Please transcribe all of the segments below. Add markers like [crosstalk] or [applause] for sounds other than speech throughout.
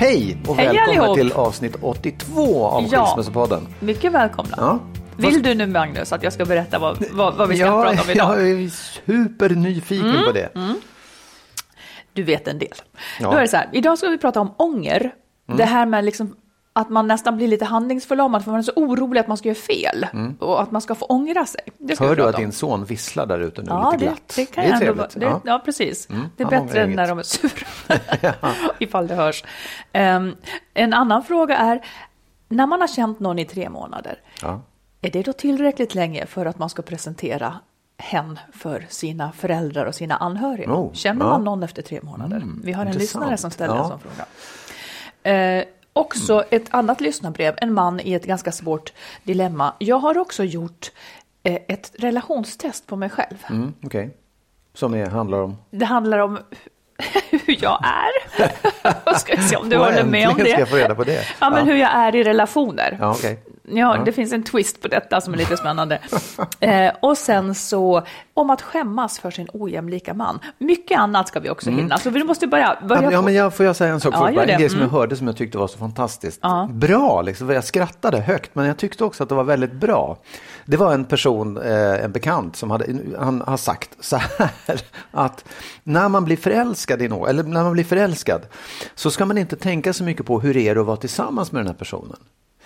Hej och Hej välkomna allihop. till avsnitt 82 av Ja. Skilsmässopodden. Mycket välkomna. Ja. Vill du nu Magnus att jag ska berätta vad, vad, vad vi ska ja, prata om idag? Mm. Jag är supernyfiken på det. Du vet en del. Ja. Mm. Då är det så här, idag ska vi prata om ånger. Det här med liksom att man nästan blir lite handlingsförlamad för man är så orolig att man ska göra fel och att man ska få ångra sig. Det Mm. Hör du att om. din son visslar där ute nu Ja, lite det, glatt? det kan är jag ändå trevligt. vara- det, ja. precis. det är bättre än när de är sura. [laughs] [laughs] Ifall det hörs. Ehm, en annan fråga är, när man har känt någon i tre månader, Ja. är det då tillräckligt länge för att man ska presentera hen för sina föräldrar och sina anhöriga? Oh, Känner ja. man någon efter tre månader? Vi har en intressant. lyssnare som ställer Ja. en sån fråga. Eh, också ett annat lyssnarbrev, en man i ett ganska svårt dilemma. Jag har också gjort eh, ett relationstest på mig själv. Mm, Okej. Som är, handlar om... Det handlar om [laughs] hur jag är. [laughs] Ska se om du håller med om det. ska jag få reda på det. Ja, men Ja. hur jag är i relationer. Ja, okej. Ja, det finns en twist på detta som är lite spännande. [laughs] eh, och sen så om att skämmas för sin ojämlika man. Mycket annat ska vi också hinna, så vi måste börja. börja Mm. Ja, på- men jag, får jag säga en sak Ja, Bara. En grej som jag Mm. hörde som jag tyckte var så fantastiskt Ja. bra. Liksom. Jag skrattade högt, men jag tyckte också att det var väldigt bra. Det var en person, eh, en bekant, som hade, han har sagt så här [laughs] att när man blir förälskad i någon, eller när man blir förälskad, så ska man inte tänka så mycket på hur det är att vara tillsammans med den här personen.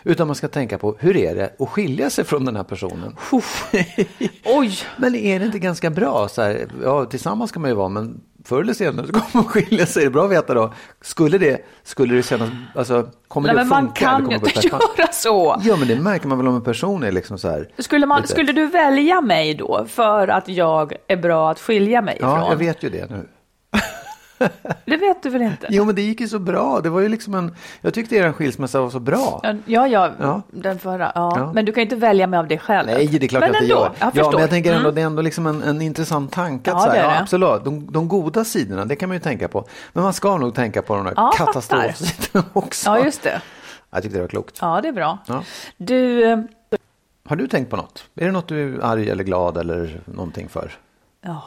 Utan man ska tänka på hur är det att skilja sig från den här personen. [laughs] Oj, Men är det inte ganska bra? Så här, ja, tillsammans kan man ju vara, men förr eller senare så kommer man skilja sig. Det är bra att veta då. Skulle det, skulle det kännas, alltså, kommer nej, det men att man funka? eller kan ju inte göra så. Ja, men det märker man väl om en person är liksom så här. Skulle, man, skulle du välja mig då för att jag är bra att skilja mig ifrån? Ja, jag vet ju det nu. [laughs] Det vet du väl inte? Jo, men det gick ju så bra. Det var ju liksom en, jag tyckte er skilsmässa var så bra. Ja, ja, Ja. den förra. Ja. Ja. Men du kan ju inte välja mig av det själv. Nej, det är klart men att det ändå, gör. Jag ja, men jag tänker ändå, Mm. det är ändå liksom en, en intressant tanke. Ja, Att så här, det är det. ja, absolut, de, de goda sidorna, det kan man ju tänka på. Men man ska nog tänka på de där Ja, katastrofsidorna [laughs] också. Ja, just det. Jag tyckte det var klokt. Ja, det är bra. Du, eh, Har du tänkt på något? Är det något du är arg eller glad eller någonting för?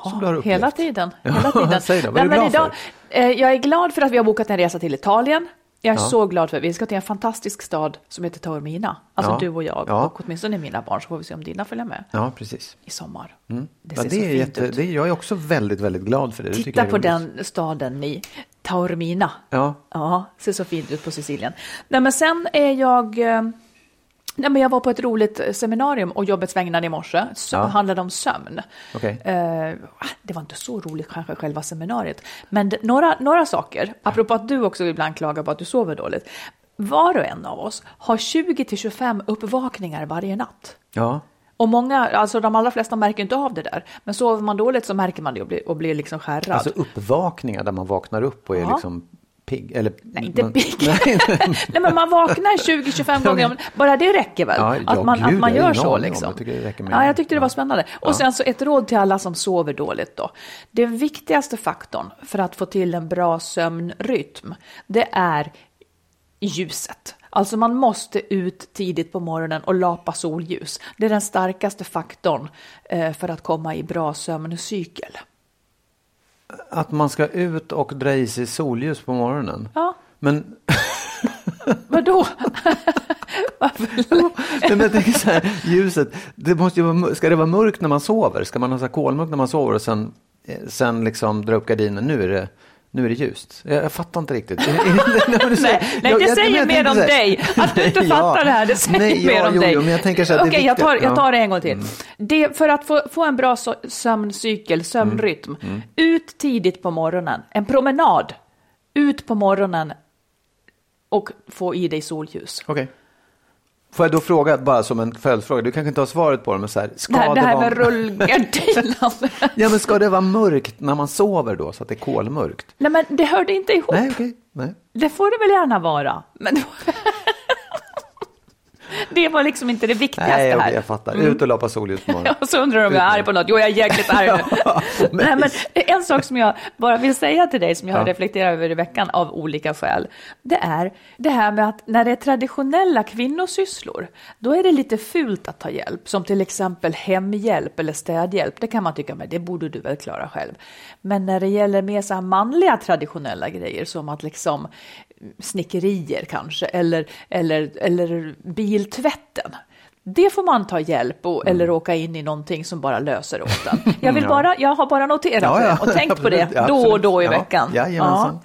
Som du har Jaha, upplevt. hela tiden. Hela tiden. [laughs] säg då, vad är du Nej, glad eh, Jag är glad för att vi har bokat en resa till Italien. Jag är Ja. så glad för att vi ska till en fantastisk stad som heter Taormina. Alltså Ja. du och jag Ja. och åtminstone mina barn så får vi se om dina följer med Ja, precis. i sommar. Det Mm. Ja, ser det så är fint jätte, ut. det jag är också väldigt, väldigt glad för det. det Titta är på den staden i Taormina. Ja, Ja, ser så fint ut på Sicilien. Nej, men sen är jag... Nej, men jag var på ett roligt eh, seminarium och jobbets vägnar i morse. Som Ja. handlade om sömn. okej. Eh, det var inte så roligt kanske själva seminariet. Men det, några, några saker, apropå att du också ibland klagar på att du sover dåligt. Var och en av oss har 20-25 uppvakningar varje natt. Ja. Och många, alltså de allra flesta märker inte av det där. Men sover man dåligt så märker man det och blir, och blir liksom skärrad. Alltså uppvakningar där man vaknar upp och är Ja. liksom pigg. Eller, Nej, inte man- pigg. Nej, [laughs] Nej, men man vaknar 20-25 gånger. om- Bara det räcker väl? Ja, ja, att man, gud, att man gör så liksom. Jag tycker det ja, jag tyckte det var ja. spännande. Och sen så ett råd till alla som sover dåligt då. Den viktigaste faktorn för att få till en bra sömnrytm, det är ljuset. Alltså man måste ut tidigt på morgonen och lapa solljus. Det är den starkaste faktorn eh, för att komma i bra sömncykel. Att man ska ut och dra i sig solljus på morgonen? Ja. Men, [laughs] Vadå? [laughs] Nej, men jag tänker så här, ljuset, det måste ju vara, ska det vara mörkt när man sover? Ska man ha så kolmörkt när man sover och sen, eh, sen liksom dra upp gardinen? Nu är det, nu är det ljust. Jag, jag fattar inte riktigt. [laughs] Nej, Nej, nej, det säger mer tänkte om dig. Att du inte [laughs] fattar ja. det här, det säger Nej, mer ja, om jo, dig. Jo, men jag tänker så Okej, jag, tar, jag tar det en gång till. Det, för att få, få en bra so sömncykel, sömnrytm, Mm. ut tidigt på morgonen, en promenad, ut på morgonen och få i dig solljus. Okej. Får jag då fråga, bara som en följdfråga, du kanske inte har svaret på det, men så här, ska Det här, det här vara... med. [laughs] Ja, men ska det vara mörkt när man sover då, så att det är kolmörkt? Nej, men det hörde inte ihop. Nej, okej. Nej. Det får det väl gärna vara. Men det var liksom inte det viktigaste Nej, okej, här. jag fattar. Ut och lapa solljus på morgonen. Och [laughs] så undrar de om jag är arg på något. Jo, jag är jäkligt arg nu. [laughs] Nej, men en sak som jag bara vill säga till dig, som jag har Ja. reflekterat över i veckan av olika skäl, det är det här med att när det är traditionella kvinnosysslor, då är det lite fult att ta hjälp, som till exempel hemhjälp eller städhjälp. Det kan man tycka, men det borde du väl klara själv. Men när det gäller mer så här manliga traditionella grejer, som att liksom snickerier kanske, eller, eller, eller biltvätten. Det får man ta hjälp och, Mm. eller åka in i någonting som bara löser åt en. [laughs] Jag, vill bara, jag har bara noterat Ja, ja, det och tänkt på det ja, då och då i Ja, veckan. jajamensan.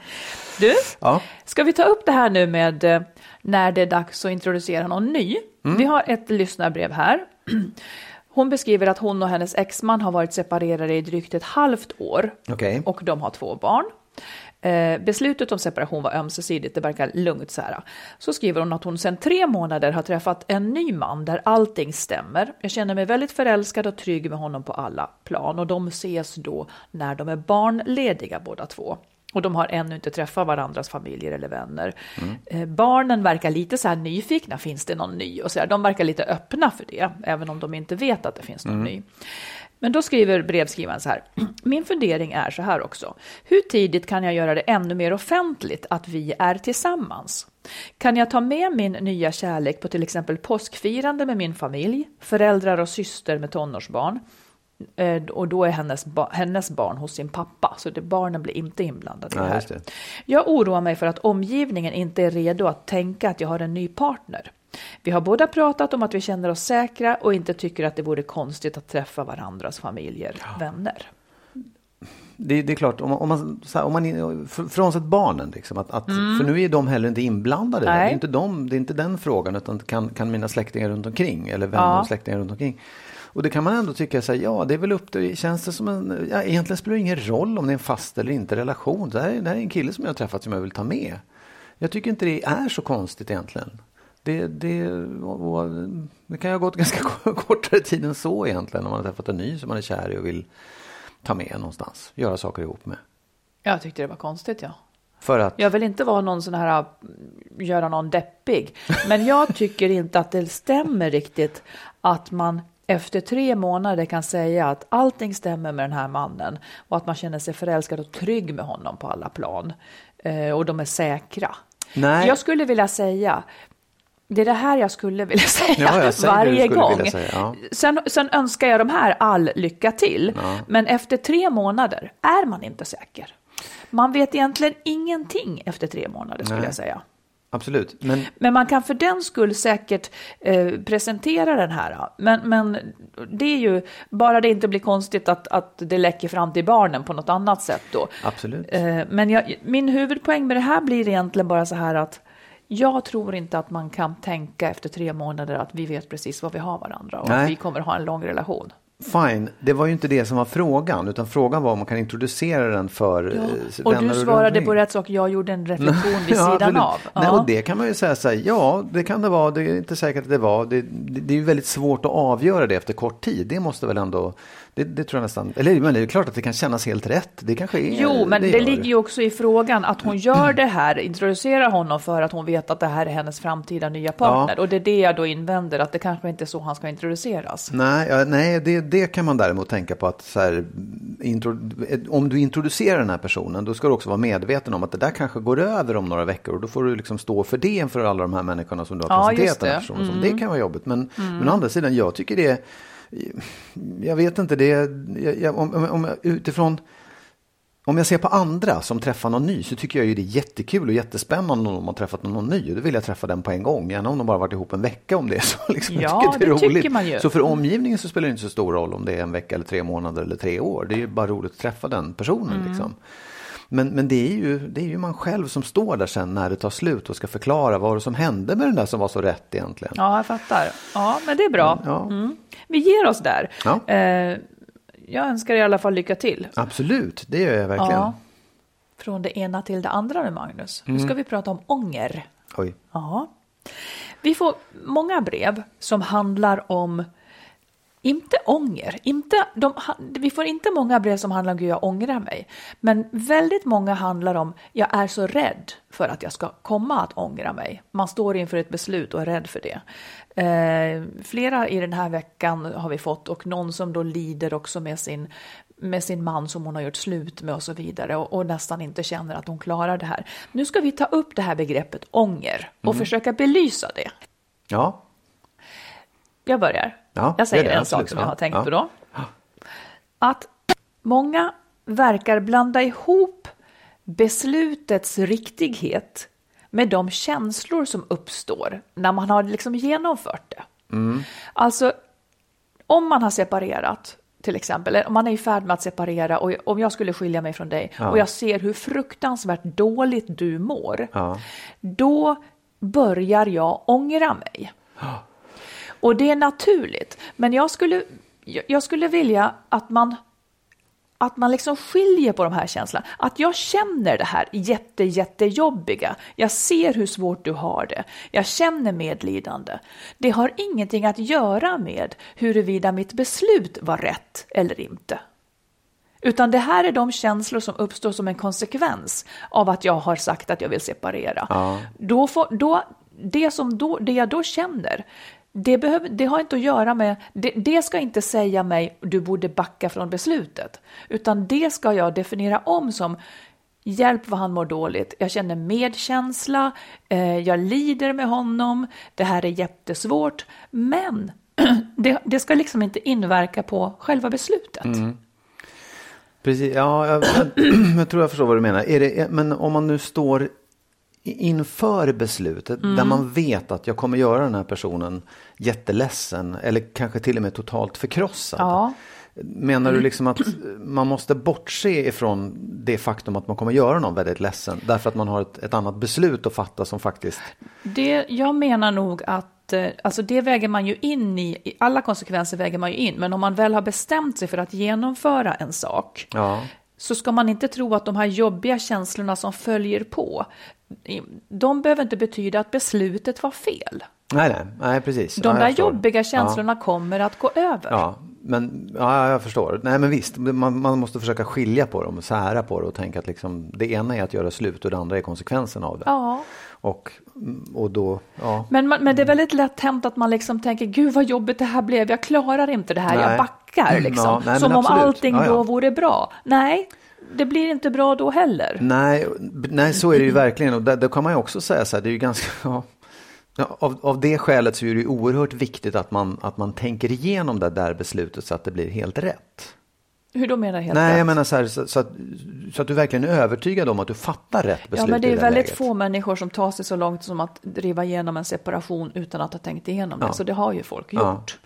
Du, Ja. ska vi ta upp det här nu med eh, när det är dags att introducera någon ny? Mm. Vi har ett lyssnarbrev här. [clears throat] Hon beskriver att hon och hennes exman har varit separerade i drygt ett halvt år Okej. och de har två barn. Eh, beslutet om separation var ömsesidigt, det verkar lugnt så här. Så skriver hon att hon sedan tre månader har träffat en ny man där allting stämmer. Jag känner mig väldigt förälskad och trygg med honom på alla plan och de ses då när de är barnlediga båda två. Och de har ännu inte träffat varandras familjer eller vänner. Eh, barnen verkar lite så här nyfikna, finns det någon ny? Och så här, de verkar lite öppna för det, även om de inte vet att det finns någon ny. Men då skriver brevskrivaren så här. Min fundering är så här också. Hur tidigt kan jag göra det ännu mer offentligt att vi är tillsammans? Kan jag ta med min nya kärlek på till exempel påskfirande med min familj, föräldrar och syster med tonårsbarn? Eh, Och då är hennes, ba- hennes barn hos sin pappa, så det, barnen blir inte inblandade i det här. Jag oroar mig för att omgivningen inte är redo att tänka att jag har en ny partner. Vi har båda pratat om att vi känner oss säkra och inte tycker att det vore konstigt att träffa varandras familjer, vänner. Det, det är klart, om om man, här, om man fr- frånsett barnen, liksom, att, att, för nu är de heller inte inblandade. Det Mm. Är, inte de, det är inte den frågan, utan kan, kan mina släktingar runt omkring eller vänner Ja. och släktingar runt omkring. Och det kan man ändå tycka, så här, ja det är väl upp till, känns det som en, ja, egentligen spelar det ingen roll om det är en fast eller inte relation. Det här, är- det här är en kille som jag har träffat som jag vill ta med. Jag tycker inte det är så konstigt egentligen. Det, det, och, det kan ju ha gått [laughs] ganska kortare tid än så egentligen, om man har träffat en ny som man är kär i och vill ta med någonstans, göra saker ihop med. Jag tyckte det var konstigt, ja. För att, Jag vill inte vara någon sån här, mm, göra någon deppig. Men jag [laughs] tycker inte att det stämmer riktigt att man efter tre månader kan säga att allting stämmer med den här mannen och att man känner sig förälskad och trygg med honom på alla plan. Eh, och de är säkra. Nej. Jag skulle vilja säga, det är det här jag skulle vilja [laughs] säga Ja, jag varje gång. säga, ja. Sen, sen önskar jag de här all lycka till. Men efter tre månader är man inte säker. Man vet egentligen ingenting efter tre månader skulle Nej. jag säga. absolut, men Men man kan för den skull säkert eh, presentera den här. Men, men det är ju, bara det inte blir konstigt att, att det läcker fram till barnen på något annat sätt då. absolut. Eh, Men jag, min huvudpoäng med det här blir egentligen bara så här att jag tror inte att man kan tänka efter tre månader att vi vet precis vad vi har varandra och Nej. att vi kommer ha en lång relation. Fine, det var ju inte det som var frågan, utan frågan var om man kan introducera den för eh, Och du svarade omkring. på rätt sak, jag gjorde en reflektion [laughs] vid Ja, sidan av. Nej, Ja. och det kan man ju säga så här, ja det kan det vara, det är inte säkert att det var. Det, det, det är ju väldigt svårt att avgöra det efter kort tid. Det måste väl ändå, det, det tror jag nästan, eller men det är klart att det kan kännas helt rätt. Det kanske är Jo, men det, gör ligger ju också i frågan att hon gör det här, introducerar honom för att hon vet att det här är hennes framtida nya partner. Och det är det jag då invänder, att det kanske inte är så han ska introduceras. Nej, ja, nej det, det kan man däremot tänka på att så här, intro, om du introducerar den här personen då ska du också vara medveten om att det där kanske går över om några veckor och då får du liksom stå för det inför alla de här människorna som du har Ja, presenterat just den här det. personen som. Det kan vara jobbigt men, men å andra sidan jag tycker det är, jag vet inte det, jag, jag, om, om, utifrån om jag ser på andra som träffar någon ny så tycker jag ju det är jättekul och jättespännande om de har träffat någon ny. Då vill jag träffa den på en gång, gärna om de bara varit ihop en vecka om det är så. [laughs] Liksom. Ja, det är tycker roligt. man ju. Så för omgivningen så spelar det inte så stor roll om det är en vecka eller tre månader eller tre år. Det är ju bara roligt att träffa den personen. Mm. Liksom. Men, men det, är ju, det är ju man själv som står där sen när det tar slut och ska förklara vad det som hände med den där som var så rätt egentligen. Ja, jag fattar. Ja, men det är bra. Ja. Mm. Vi ger oss där. Ja. Eh, jag önskar i alla fall lycka till. Absolut, det gör jag verkligen. Ja. Från det ena till det andra nu, Magnus. Nu Mm. ska vi prata om ånger. Oj. Ja. Vi får många brev som handlar om, inte ånger, inte, de, vi får inte många brev som handlar om gud jag ångrar mig, men väldigt många handlar om jag är så rädd för att jag ska komma att ångra mig. Man står inför ett beslut och är rädd för det. Eh, flera i den här veckan har vi fått och någon som då lider också med sin, med sin man som hon har gjort slut med och så vidare och, och nästan inte känner att hon klarar det här. Nu ska vi ta upp det här begreppet ånger och försöka belysa det. Ja, Jag börjar. Ja, jag säger det, en sak absolut. som jag Ja, har tänkt ja. på då. Att många verkar blanda ihop beslutets riktighet med de känslor som uppstår när man har liksom genomfört det. Mm. Alltså, om man har separerat, till exempel, om man är i färd med att separera och om jag skulle skilja mig från dig Ja. och jag ser hur fruktansvärt dåligt du mår, Ja. då börjar jag ångra mig. Och det är naturligt. Men jag skulle, jag skulle vilja att man, att man liksom skiljer på de här känslorna. Att jag känner det här jätte, jättejobbiga. Jag ser hur svårt du har det. Jag känner medlidande. Det har ingenting att göra med huruvida mitt beslut var rätt eller inte. Utan det här är de känslor som uppstår som en konsekvens av att jag har sagt att jag vill separera. Ja. Då får, då, det, som då, det jag då känner, det, behöver, det har inte att göra med, det, det ska inte säga mig du borde backa från beslutet. Utan det ska jag definiera om som hjälp vad han mår dåligt. Jag känner medkänsla, eh, jag lider med honom, det här är jättesvårt. Men [clears throat] det, det ska liksom inte inverka på själva beslutet. Mm. Precis, ja, jag, [clears throat] jag tror jag förstår vad du menar. Är det, men om man nu står inför beslutet Mm. där man vet att jag kommer göra den här personen jätteledsen eller kanske till och med totalt förkrossad. Ja. Menar du liksom att man måste bortse ifrån det faktum att man kommer göra någon väldigt ledsen därför att man har ett, ett annat beslut att fatta som faktiskt... Det, jag menar nog att eh, alltså det väger man ju in i, alla konsekvenser väger man ju in, men om man väl har bestämt sig för att genomföra en sak, Ja, så ska man inte tro att de här jobbiga känslorna som följer på, de behöver inte betyda att beslutet var fel. nej, nej, nej precis. De ja, där jobbiga känslorna kommer att gå över. Ja, men ja, jag förstår. Nej, men visst, man, man måste försöka skilja på dem, sära på det och tänka att liksom, det ena är att göra slut och det andra är konsekvensen av det. Ja. Och, och då, ja. Men, men det är väldigt lätt hänt att man liksom tänker, gud vad jobbigt det här blev, jag klarar inte det här, Nej. jag backar liksom. Ja, nej, Som om absolut. allting Ja, ja. då vore bra. Nej, det blir inte bra då heller. Nej, nej, så är det ju verkligen. Och där kan man ju också säga så här, det är ju ganska... [laughs] Ja, ja, av, av det skälet så är det ju oerhört viktigt att man, att man tänker igenom det där beslutet så att det blir helt rätt. Hur då menar helt Nej, rätt? jag menar så här, så, så, att, så att du verkligen är övertygad om att du fattar rätt beslut Ja, men det är det väldigt läget. få människor som tar sig så långt som att driva igenom en separation utan att ha tänkt igenom det. Ja. Så det har ju folk Ja. gjort.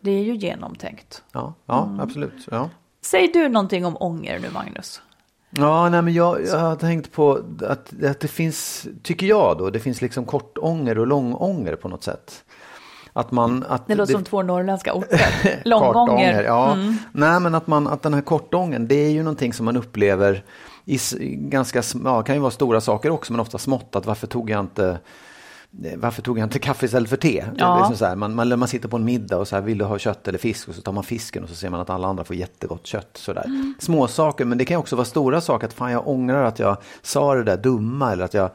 Det är ju genomtänkt. Ja, ja Mm. absolut. Ja. Säg du någonting om ånger nu, Magnus. Ja, nej, men jag, jag har tänkt på att, att det finns, tycker jag då, det finns liksom kortånger och långånger på något sätt. Att man, att Det låter som två norrländska orter. [laughs] Långånger. Ja. Mm. Nej, men att, man, att den här kortången, det är ju någonting som man upplever i ganska, ja, kan ju vara stora saker också, men ofta smått. Att varför tog jag inte varför tog jag inte kaffe istället för te? Är Ja. liksom så här, man, man, man sitter på en middag och så här, vill du ha kött eller fisk? Och så tar man fisken och så ser man att alla andra får jättegott kött. Så där. Mm. Små saker, men det kan också vara stora saker. Att fan, jag ångrar att jag sa det där dumma eller att jag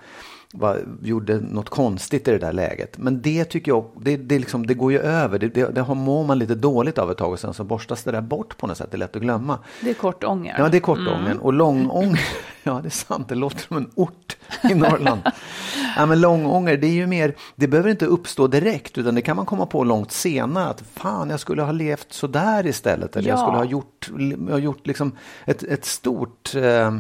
var, gjorde något konstigt i det där läget. Men det tycker jag, det, det, liksom, det går ju över. Det, det, det mår man lite dåligt av ett tag och sen så borstas det där bort på något sätt. Det är lätt att glömma. Det är kortånger. Ja, det är kortångern. Mm. Och långånger, [laughs] ja det är sant, det låter som en ort i Norrland. ja, men långånger, det är ju mer, det behöver inte uppstå direkt utan det kan man komma på långt senare. Att fan, jag skulle ha levt så där istället. Eller ja. jag skulle ha gjort, gjort liksom ett, ett stort eh,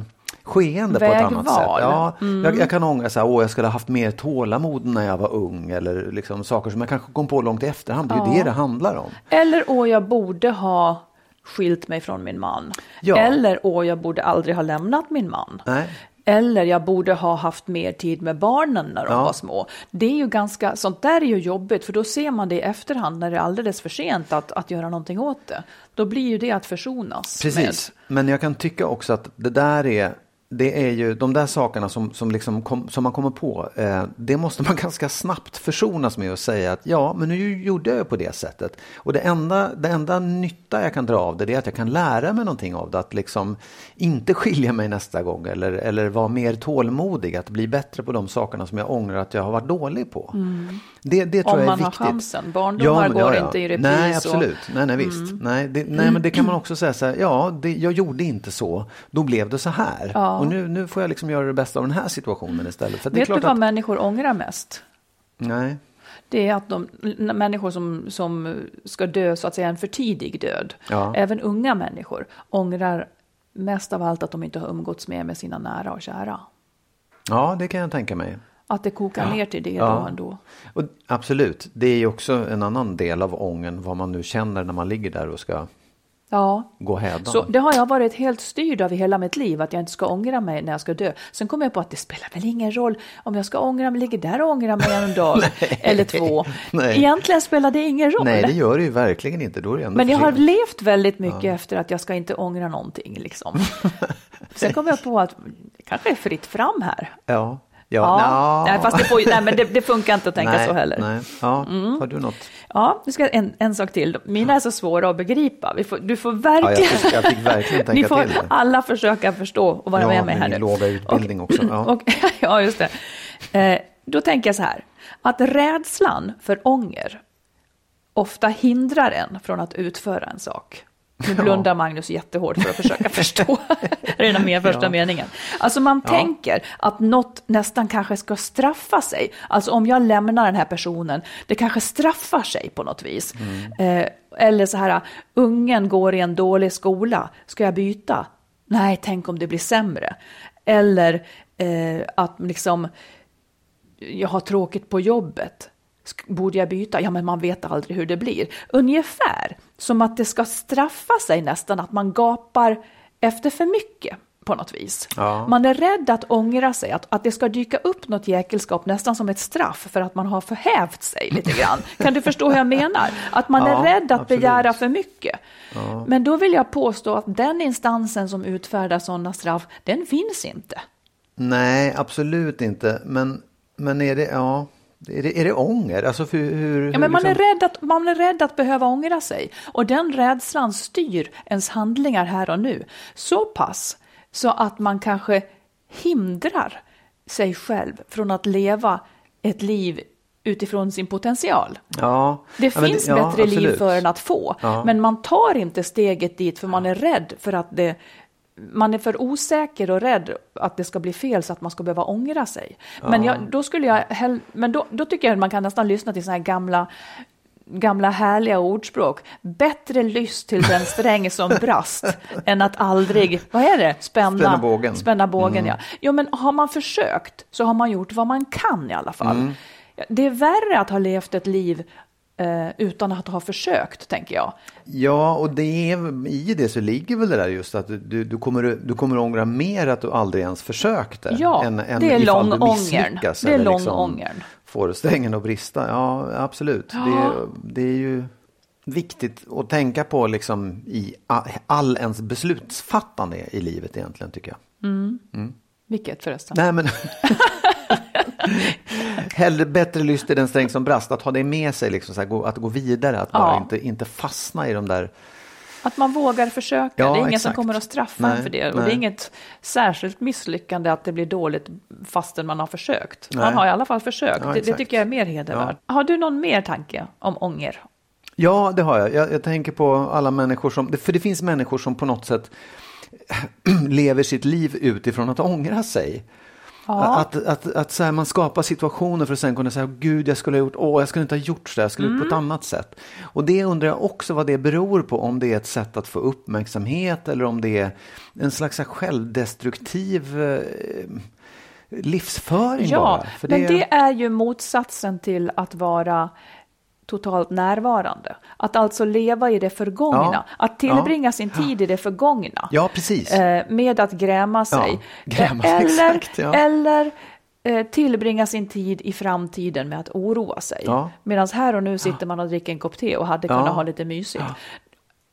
skeende Vägval. på ett annat sätt. Ja, mm. jag, jag, kan ångra så här, åh, jag skulle ha haft mer tålamod när jag var ung eller liksom saker som jag kanske kom på långt i efterhand. Det är ja. det det handlar om. Eller åh, jag borde ha skilt mig från min man. Ja. Eller åh, jag borde aldrig ha lämnat min man. Nej. Eller jag borde ha haft mer tid med barnen när de ja. var små. Det är ju ganska, sånt där är ju jobbigt för då ser man det i efterhand när det är alldeles för sent att, att göra någonting åt det. Då blir ju det att försonas. Precis, med. men jag kan tycka också att det där är det är ju de där sakerna som, som, liksom kom, som man kommer på. Eh, det måste man [laughs] ganska snabbt försonas med och säga att ja, men nu gjorde jag på det sättet. Och det enda, det enda nytta jag kan dra av det, är att jag kan lära mig någonting av det. Att liksom inte skilja mig nästa gång eller, eller vara mer tålmodig. Att bli bättre på de sakerna som jag ångrar att jag har varit dålig på. Mm. Det, det tror Om jag är viktigt. Om man har chansen. Barndomar ja, går ja, ja. inte i repris. Nej, absolut. Och... Nej, nej, visst. Mm. Nej, det, nej, men det kan man [clears throat] också säga så här. Ja, det, jag gjorde inte så. Då blev det så här. Ja. Och nu, nu får jag liksom göra det bästa av den här situationen istället. För Vet du vad att... människor ångrar mest? Nej. Det är att de människor som, som ska dö så att säga en för tidig död, ja. även unga människor, ångrar mest av allt att de inte har umgåtts mer med sina nära och kära. Ja, det kan jag tänka mig. Att det kokar ja. ner till det ja. då ändå. Och absolut, det är ju också en annan del av ången, vad man nu känner när man ligger där och ska ja. gå hädan. Så det har jag varit helt styrd av i hela mitt liv, att jag inte ska ångra mig när jag ska dö. Sen kom jag på att det spelar väl ingen roll om jag ska ångra mig, ligger där och ångrar mig en dag [laughs] eller två. Nej. Egentligen spelar det ingen roll. Nej, det gör det ju verkligen inte. Då är det ändå Men jag har levt väldigt mycket ja. efter att jag ska inte ångra någonting. Liksom. [laughs] Sen kom jag på att det kanske är fritt fram här. Ja. Ja, ja. Nej, fast det, får, nej, men det, det, funkar inte att tänka nej, så heller. Nej. Ja, mm. Har du något? Ja, nu ska en, en sak till. Mina är så svåra att begripa. Får, du får verkligen... Ja, jag, fick, jag fick verkligen tänka [laughs] Ni får till alla försöka förstå och vara ja, med mig här nu. Låga utbildning och, också. Ja. Och, [laughs] ja, just det. Eh, då tänker jag så här, att rädslan för ånger ofta hindrar en från att utföra en sak. Nu blundar Magnus jättehårt för att försöka [laughs] förstå redan med första ja. meningen. Alltså man ja. tänker att något nästan kanske ska straffa sig. Alltså om jag lämnar den här personen, det kanske straffar sig på något vis. Mm. Eh, eller så här, ungen går i en dålig skola, ska jag byta? Nej, tänk om det blir sämre. Eller eh, att liksom, jag har tråkigt på jobbet Borde jag byta? Ja, men man vet aldrig hur det blir. Ungefär som att det ska straffa sig nästan att man gapar efter för mycket på något vis. Ja. Man är rädd att ångra sig, att, att det ska dyka upp något jäkelskap nästan som ett straff för att man har förhävt sig lite grann. Kan du förstå hur jag menar? Att man ja, är rädd att absolut. begära för mycket. Ja. Men då vill jag påstå att den instansen som utfärdar sådana straff, den finns inte. Nej, absolut inte. Men, men är det, ja, är det, är det ånger? Alltså för, hur, ja, men man, liksom... är rädd att, man är rädd att behöva ångra sig. Och den rädslan styr ens handlingar här och nu. Så pass så att man kanske hindrar sig själv från att leva ett liv utifrån sin potential. Ja, det ja, finns det, ja, bättre absolut. liv för en att få, men man tar inte steget dit för man är rädd för att det man är för osäker och rädd att det ska bli fel så att man ska behöva ångra sig. Men, jag, då, skulle jag, men då, då tycker jag att man kan nästan lyssna till sådana här gamla gamla härliga ordspråk. Bättre lyss till den [laughs] sträng som brast än att aldrig, vad är det, spänna, spänna bågen. Spänna bågen mm. ja. Jo, men har man försökt så har man gjort vad man kan i alla fall. Mm. Det är värre att ha levt ett liv eh, utan att ha försökt, tänker jag. Ja, och det är, i det så ligger väl det där just att du, du, kommer, du kommer ångra mer att du aldrig ens försökte. Ja, än, än det är lång ångern. Det är lång liksom ångern. Får strängen att brista, ja absolut. Ja. Det, det är ju viktigt att tänka på liksom i all ens beslutsfattande i livet egentligen tycker jag. Mm. Mm. Vilket förresten? Nej, men [laughs] [laughs] [laughs] Hellre bättre lyst i den sträng som brast, att ha det med sig, liksom, så här, att gå vidare, att bara ja. inte, inte fastna i de där Att man vågar försöka. Ja, det är ingen exakt. som kommer att straffa en Nej, för det. Och det nej. är inget särskilt misslyckande att det blir dåligt fastän man har försökt. Man Nej. har i alla fall försökt. Ja, det, det tycker jag är mer hedervärt. Har du någon mer tanke om ånger? Ja, det har jag. jag. Jag tänker på alla människor som, för det finns människor som på något sätt [clears throat] lever sitt liv utifrån att ångra sig. Ja. Att, att, att så här, man skapar situationer för att sen kunna säga, gud jag skulle ha gjort, åh jag skulle inte ha gjort så, jag skulle ha gjort på ett Mm. annat sätt. Och det undrar jag också vad det beror på, om det är ett sätt att få uppmärksamhet eller om det är en slags självdestruktiv eh, livsföring Ja, bara. För men det är ju motsatsen till att vara totalt närvarande. Att alltså leva i det förgångna. Ja. Att tillbringa sin tid i det förgångna. Ja, precis. Eh, med att gräma sig. gräma Eh, eller exakt, ja. eller eh, tillbringa sin tid i framtiden med att oroa sig. Ja. Medan här och nu sitter man och dricker en kopp te och hade Ja. kunnat ha lite mysigt.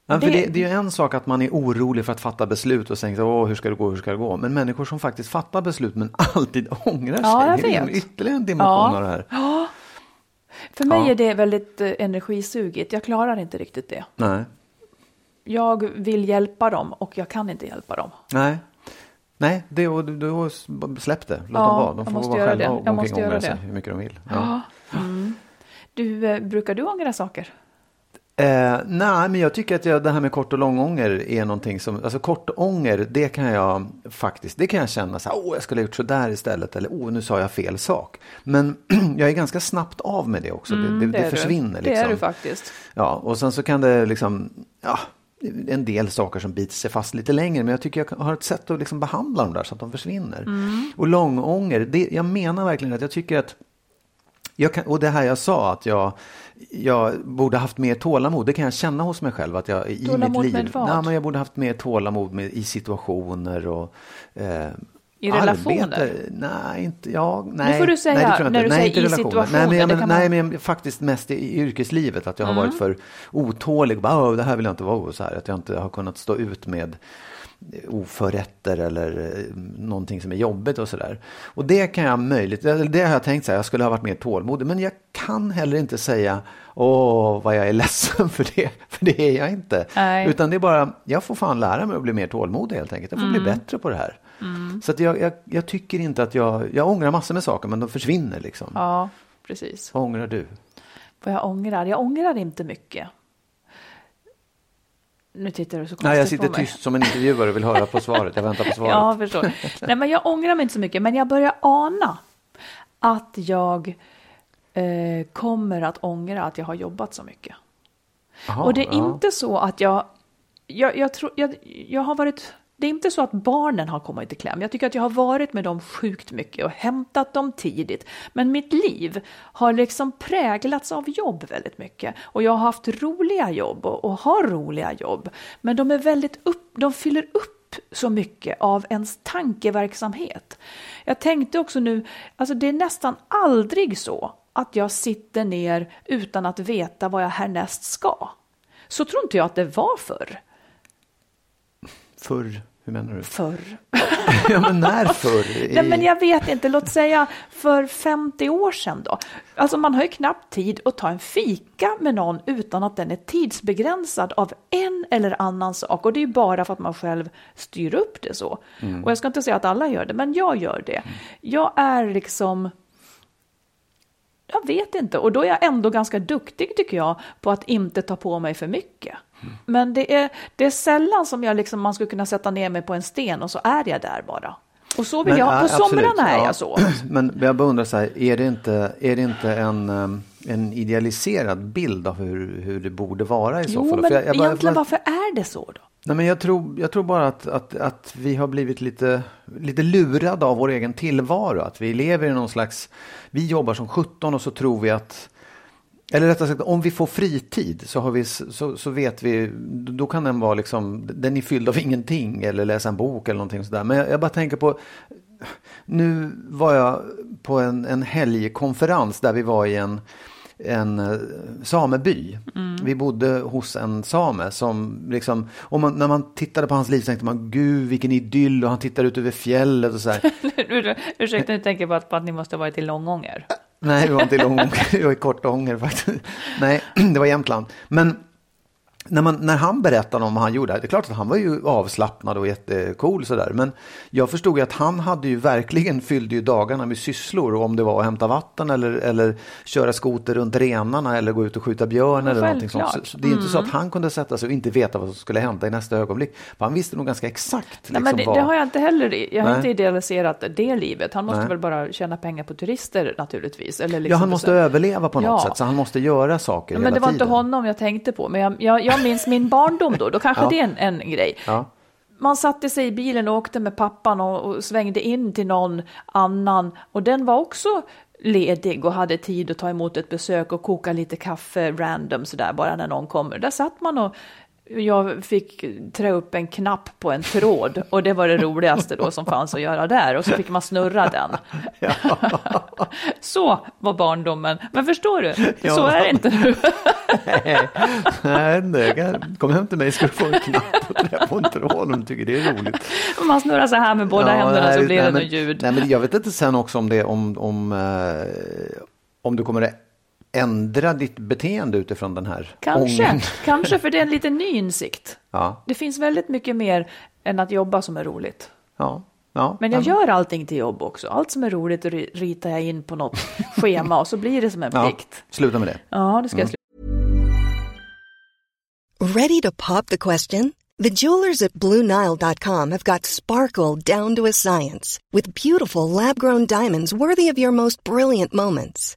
Ja, för Det- det, är ju en sak att man är orolig för att fatta beslut och tänker Åh, hur ska det gå, hur ska det gå? Men människor som faktiskt fattar beslut men [laughs] alltid ångrar sig. Ja, det är ytterligare en dimension Ja. av det här. För mig Ja. är det väldigt eh, energisugigt. Jag klarar inte riktigt det. Nej. Jag vill hjälpa dem och jag kan inte hjälpa dem. Nej. Nej, det, och, då släpp det. Låt Ja, dem vara. De får måste vara själva det. och Jag måste omkring ångra göra sig det. hur mycket de vill. Ja. Du, eh, brukar du ångra saker? Eh, nej, men jag tycker att jag, det här med kort och långånger är någonting som, alltså kort ånger, det kan jag faktiskt, det kan jag känna så här, åh, jag skulle ha gjort så där istället, eller åh, nu sa jag fel sak. Men [clears throat] jag är ganska snabbt av med det också, det, det, Mm, det det är du. försvinner Det liksom. är du faktiskt. Ja, och sen så kan det liksom, ja, en del saker som biter sig fast lite längre, men jag tycker jag har ett sätt att liksom behandla dem där så att de försvinner. Mm. Och långånger, det, jag menar verkligen att jag tycker att jag kan, och det här jag sa att jag, jag borde haft mer tålamod, det kan jag känna hos mig själv att jag i Tålamod mitt liv, med vad? nej, men jag borde haft mer tålamod med, i situationer och eh, I relationer? Arbete, nej, inte, ja, nej. får du säga, nej, när du nej, säger i situationer, Nej, men, jag, men, man- nej, men faktiskt mest i, i yrkeslivet, att jag har Mm. varit för otålig. Bara, "Åh, det här vill jag inte vara så här, att jag inte har kunnat stå ut med oförrätter eller eh, någonting som är jobbigt och sådär. Och det kan jag möjligt, det har jag tänkt så här, jag skulle ha varit mer tålmodig, men jag kan heller inte säga åh vad jag är ledsen [laughs] för det, för det är jag inte. Nej. Utan det är bara, jag får fan lära mig att bli mer tålmodig helt enkelt, jag får bli bättre på det här. Så att jag, jag, jag tycker inte att jag, jag ångrar massor med saker men de försvinner liksom. Ja, precis. Vad ångrar du? Vad jag ångrar? Jag ångrar inte mycket. Nu tittar du så konstigt Nej, jag sitter på mig. tyst som en intervjuare och vill höra på svaret. Jag väntar på [laughs] svaret. Ja, jag förstår. Nej, men jag ångrar mig inte så mycket, men jag börjar ana att jag eh, kommer att ångra att jag har jobbat så mycket. Jaha, och det är ja. inte så att jag, jag, jag, tror, jag, jag har varit, det är inte så att barnen har kommit i kläm. Jag tycker att jag har varit med dem sjukt mycket och hämtat dem tidigt. Men mitt liv har liksom präglats av jobb väldigt mycket. Och jag har haft roliga jobb och, och har roliga jobb. Men de är väldigt upp, de fyller upp så mycket av ens tankeverksamhet. Jag tänkte också nu, alltså det är nästan aldrig så att jag sitter ner utan att veta vad jag härnäst ska. Så tror inte jag att det var förr. Förr, hur menar du? Förr. [laughs] ja, men när förr? [laughs] Nej, men jag vet inte, låt säga för 50 år sedan då. Alltså man har ju knappt tid att ta en fika med någon utan att den är tidsbegränsad av en eller annan sak. Och det är ju bara för att man själv styr upp det så. Och jag ska inte säga att alla gör det, men jag gör det. Jag är liksom jag vet inte, och då är jag ändå ganska duktig tycker jag på att inte ta på mig för mycket. Men det är, det är sällan som jag liksom, man skulle kunna sätta ner mig på en sten och så är jag där bara. Och så vill Men, jag, ja, på somrarna är ja. jag så. [clears throat] Men jag bara undrar så här, är det inte, är det inte en, en idealiserad bild av hur, hur det borde vara i så Jo, fall? men jag, jag bara- egentligen varför är det så då? Nej, men jag, tror, jag tror bara att, att, att vi har blivit lite, lite lurade av vår egen tillvaro. Att vi lever i någon slags... Vi jobbar som 17 och så tror vi att... Eller rättare sagt, om vi får fritid så, har vi, så, så vet vi, då kan den vara liksom, den är fylld av [laughs] ingenting eller läsa en bok eller någonting sådär. Men jag, jag bara tänker på, nu var jag på en, en helgkonferens där vi var i en, en eh, sameby. Vi bodde hos en same som liksom, och man, när man tittade på hans liv så tänkte man gud vilken idyll och han tittar ut över fjället och så här. [laughs] Ursäkta, nu tänker jag bara på att ni måste ha varit i Långånger. Nej, det var inte i Långånger, [laughs] det var i Kortånger faktiskt. Nej, [clears throat] det var Jämtland. Men när, man, när han berättade om vad han gjorde, det är klart att han var ju avslappnad och jättecool sådär, men jag förstod ju att han hade ju verkligen fyllde ju dagarna med sysslor, om det var att hämta vatten eller, eller köra skoter runt renarna eller gå ut och skjuta björn eller någonting sånt. Så, så det är inte så att han kunde sätta sig och inte veta vad som skulle hända i nästa ögonblick. För han visste nog ganska exakt. Nej, Liksom, men det, vad... det har jag inte heller, jag har Nej. inte idealiserat det livet. Han måste Nej. väl bara tjäna pengar på turister naturligtvis. Eller Ja, liksom han måste så- överleva på något Ja. sätt, så han måste göra saker Ja, hela men det var tiden. inte honom jag tänkte på, men jag, jag, jag minns min barndom då, då kanske Ja. det är en, en grej. Ja. Man satte sig i bilen och åkte med pappan och, och svängde in till någon annan och den var också ledig och hade tid att ta emot ett besök och koka lite kaffe random sådär bara när någon kommer. Där satt man och jag fick trä upp en knapp på en tråd och det var det roligaste då som fanns att göra där och så fick man snurra den. [laughs] så var barndomen. Men förstår du, så Ja. är det inte nu. Nej, nej, nej, kom hem till mig ska du få en knapp och trä på en tråd om du tycker det är roligt. Man snurrar så här med båda Ja, händerna så nej, blir nej, det något ljud. Nej, men jag vet inte sen också om det om, om, eh, om du kommer ändra ditt beteende utifrån den här Kanske, ången. [laughs] kanske för det är en liten ny insikt. Ja, Det finns väldigt mycket mer än att jobba som är roligt. ja, ja. Men jag ja, gör allting till jobb också. Allt som är roligt ri- ritar jag in på något schema och så blir det som en ja, plikt. Sluta med det. Ja, det ska jag Ready to pop the question? The jewelers at BlueNile.com have got sparkle down to a science with beautiful lab grown diamonds worthy of your most brilliant moments.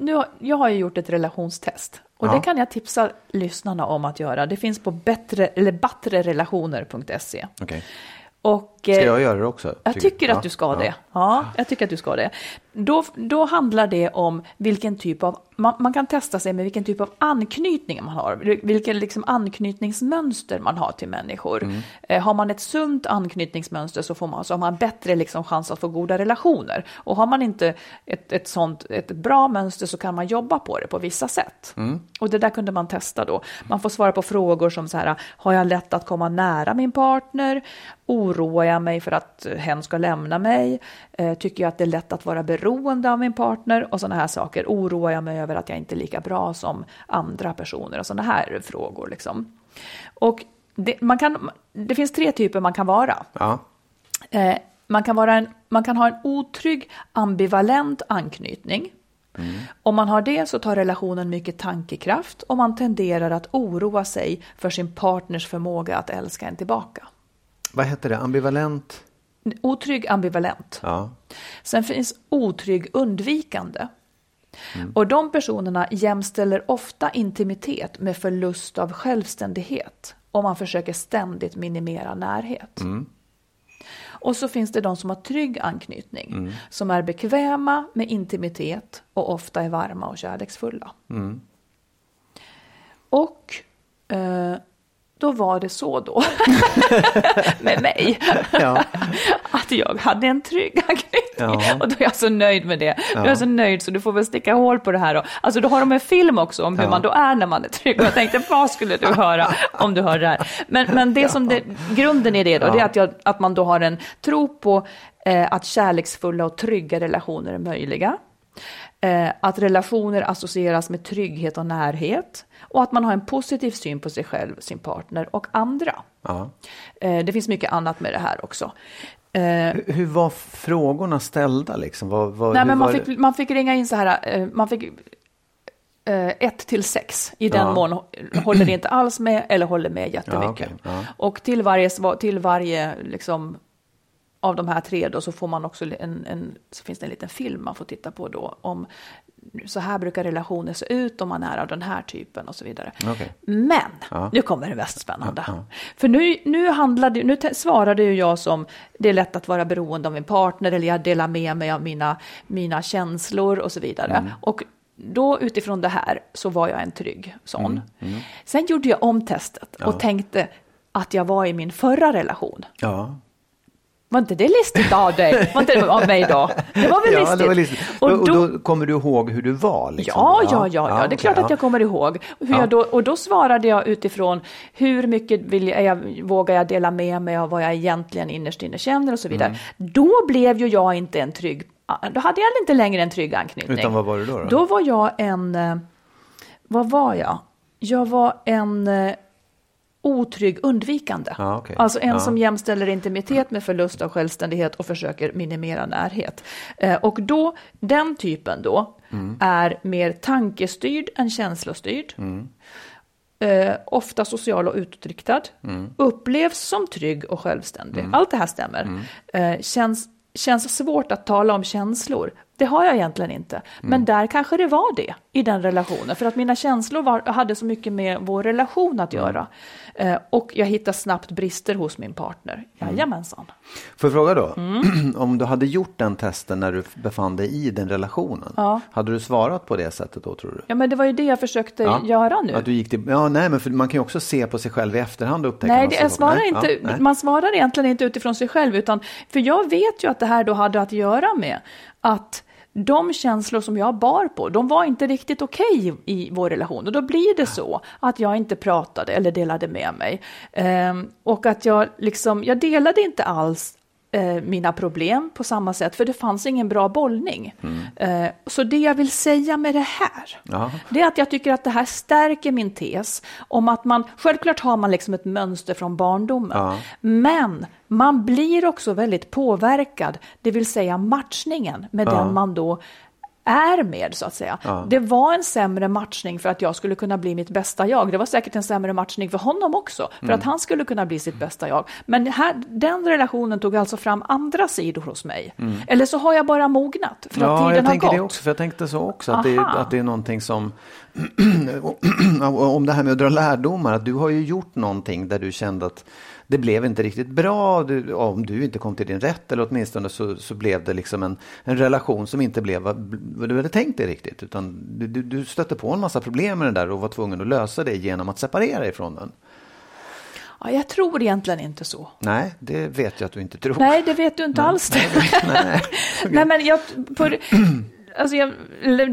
Nu, jag har ju gjort ett relationstest. Och Ja. det kan jag tipsa lyssnarna om att göra. Det finns på bättre, eller battrerelationer.se. Okej. Och, Ska eh, jag göra det också? Jag tycker Ja, att du ska ja. det. Ja, jag tycker att du ska det. Då, då handlar det om vilken typ av, man, man kan testa sig med vilken typ av anknytning man har, vilken liksom anknytningsmönster man har till människor. Mm. Eh, har man ett sunt anknytningsmönster så, får man, så har man bättre liksom chans att få goda relationer. Och har man inte ett, ett sånt, ett bra mönster så kan man jobba på det på vissa sätt. Mm. Och det där kunde man testa då. Man får svara på frågor som så här, har jag lätt att komma nära min partner? Oroar jag mig för att hen ska lämna mig? Eh, tycker jag att det är lätt att vara beroende av min partner? Och sådana här saker. Oroar jag mig över att jag inte är lika bra som andra personer? Och sådana här frågor liksom. Och det, man kan, det finns tre typer man kan vara. Ja. Eh, man, kan vara en, man kan ha en otrygg ambivalent anknytning. Om man har det så tar relationen mycket tankekraft och man tenderar att oroa sig för sin partners förmåga att älska en tillbaka. Vad heter det? Ambivalent? Otrygg ambivalent. Ja. Sen finns otrygg undvikande. Och de personerna jämställer ofta intimitet med förlust av självständighet och man försöker ständigt minimera närhet. Och så finns det de som har trygg anknytning, som är bekväma med intimitet och ofta är varma och kärleksfulla. Och eh, då var det så då [laughs] med mig Ja. att jag hade en trygg anknytning. Ja. Och då är jag så nöjd med det. Jag är så nöjd så du får väl sticka hål på det här. Då. Alltså då har de en film också om hur Ja. man då är när man är trygg. Och jag tänkte, vad skulle du höra om du hör det här? Men, men det som det, grunden i det då, det är att, jag, att man då har en tro på eh, att kärleksfulla och trygga relationer är möjliga, eh, att relationer associeras med trygghet och närhet och att man har en positiv syn på sig själv, sin partner och andra. Eh, det finns mycket annat med det här också. Eh, Hur, hur var frågorna ställda liksom? Vad, vad, Nej, men man fick, det? man fick ringa in så här, eh, man fick eh, ett till sex. I den Ja. mån håller inte alls med eller håller med jättemycket. Ja, okej, ja. Och till varje, till varje liksom, av de här tre då så får man också en, en, så finns det en liten film man får titta på då om så här brukar relationer se ut om man är av den här typen och så vidare. Okej. Men, Ja. nu kommer det mest spännande. Ja, ja. För nu, nu, handlade, nu svarade ju jag som det är lätt att vara beroende av min partner eller jag delar med mig av mina, mina känslor och så vidare. Mm. Och då utifrån det här så var jag en trygg sån. Mm, Sen gjorde jag om testet och tänkte att jag var i min förra relation. Ja. Var inte det listigt av dig? Var inte det av mig då? Det var väl Ja, listigt? det var listigt. Och Och, då, då, kommer du ihåg hur du var? Liksom? Ja, ja, ja, ja, det är okej, klart att jag kommer ihåg. Hur Ja. jag då, och då svarade jag utifrån hur mycket vill jag, jag, vågar jag dela med mig av vad jag egentligen innerst inne känner och så vidare. Mm. Då blev ju jag inte en trygg, då hade jag inte längre en trygg anknytning. Utan vad var du då? då? Då var jag en, eh, vad var jag? Jag var en eh, otrygg undvikande. Ja, okej. Alltså en Ja. som jämställer intimitet med förlust av självständighet och försöker minimera närhet. Eh, och då, den typen då, Mm. är mer tankestyrd än känslostyrd. Mm. Eh, ofta social och utåtriktad. Mm. Upplevs som trygg och självständig. Allt det här stämmer. Mm. Eh, känns, känns svårt att tala om känslor. Det har jag egentligen inte. Mm. Men där kanske det var det i den relationen. För att mina känslor var, hade så mycket med vår relation att göra. Eh, och jag hittade snabbt brister hos min partner. Jajamensan. Får jag fråga då? Mm. [clears throat] Om du hade gjort den testen när du befann dig i den relationen, Ja. hade du svarat på det sättet då tror du? Ja, men det var ju det jag försökte Ja. göra nu. Att du gick till, ja, nej, men man kan ju också se på sig själv i efterhand och upptäcka Nej, det, jag svarar Nej, inte, ja, man svarar egentligen inte utifrån sig själv, utan för jag vet ju att det här då hade att göra med att de känslor som jag bar på, de var inte riktigt okej i vår relation. Och då blir det så att jag inte pratade eller delade med mig. Ehm, och att jag liksom, jag delade inte alls mina problem på samma sätt, för det fanns ingen bra bollning. Eh, så det jag vill säga med det här, Ja. det är att jag tycker att det här stärker min tes om att man, självklart har man liksom ett mönster från barndomen, Ja. men man blir också väldigt påverkad, det vill säga matchningen med Ja. den man då är med så att säga. Ja. Det var en sämre matchning för att jag skulle kunna bli mitt bästa jag. Det var säkert en sämre matchning för honom också, för Mm. att han skulle kunna bli sitt bästa jag. Men här, den relationen tog alltså fram andra sidor hos mig. Eller så har jag bara mognat för att Mm. Ja, tiden jag har tänker gått. det också. För jag tänkte så också. Att det, att det är någonting som... [clears throat] om det här med att dra lärdomar. Att du har ju gjort någonting där du kände att det blev inte riktigt bra. Du, om du inte kom till din rätt eller åtminstone så, så blev det liksom en, en relation som inte blev vad, vad du hade tänkt dig riktigt. Utan du, du, stötte på en massa problem med den där och var tvungen att lösa det genom att separera ifrån den. Ja, jag tror egentligen inte så. Nej, det vet jag att du inte tror. Nej, det vet du inte alls. [laughs] Nej. Nej, men jag, på, [clears throat] alltså jag,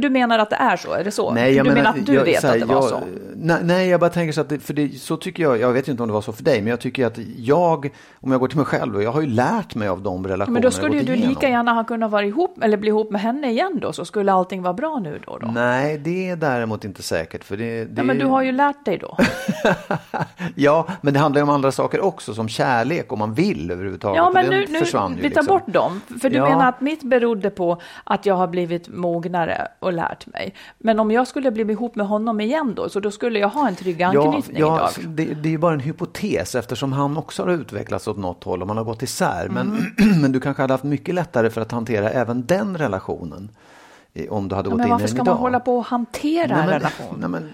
du menar att det är så? Är det så? Nej, jag du menar, menar att du jag, vet här, att det var jag, så? Nej, nej, jag bara tänker så att det, för det, så tycker jag, jag vet inte om det var så för dig, men jag tycker att jag, om jag går till mig själv, och jag har ju lärt mig av de relationer Men då skulle ju du igenom. lika gärna ha kunnat vara ihop eller bli ihop med henne igen då, så skulle allting vara bra nu då. då. Nej, det är däremot inte säkert. För det, det Ja, men du har ju lärt dig då. [laughs] ja, men det handlar ju om andra saker också, som kärlek, om man vill överhuvudtaget. Ja, men nu, nu försvann ju vi tar liksom. bort dem. För du Ja. menar att mitt berodde på att jag har blivit mognare och lärt mig. Men om jag skulle bli ihop med honom igen då, så då skulle jag ha en trygg anknytning ja, idag. ja, det, det är ju bara en hypotes eftersom han också har utvecklats åt något håll och man har gått isär. Men, Mm. [clears throat] men du kanske hade haft mycket lättare för att hantera även den relationen om du hade Ja, gått men in i varför den ska idag. man hålla på och hantera nej, en men, relation? nej, men,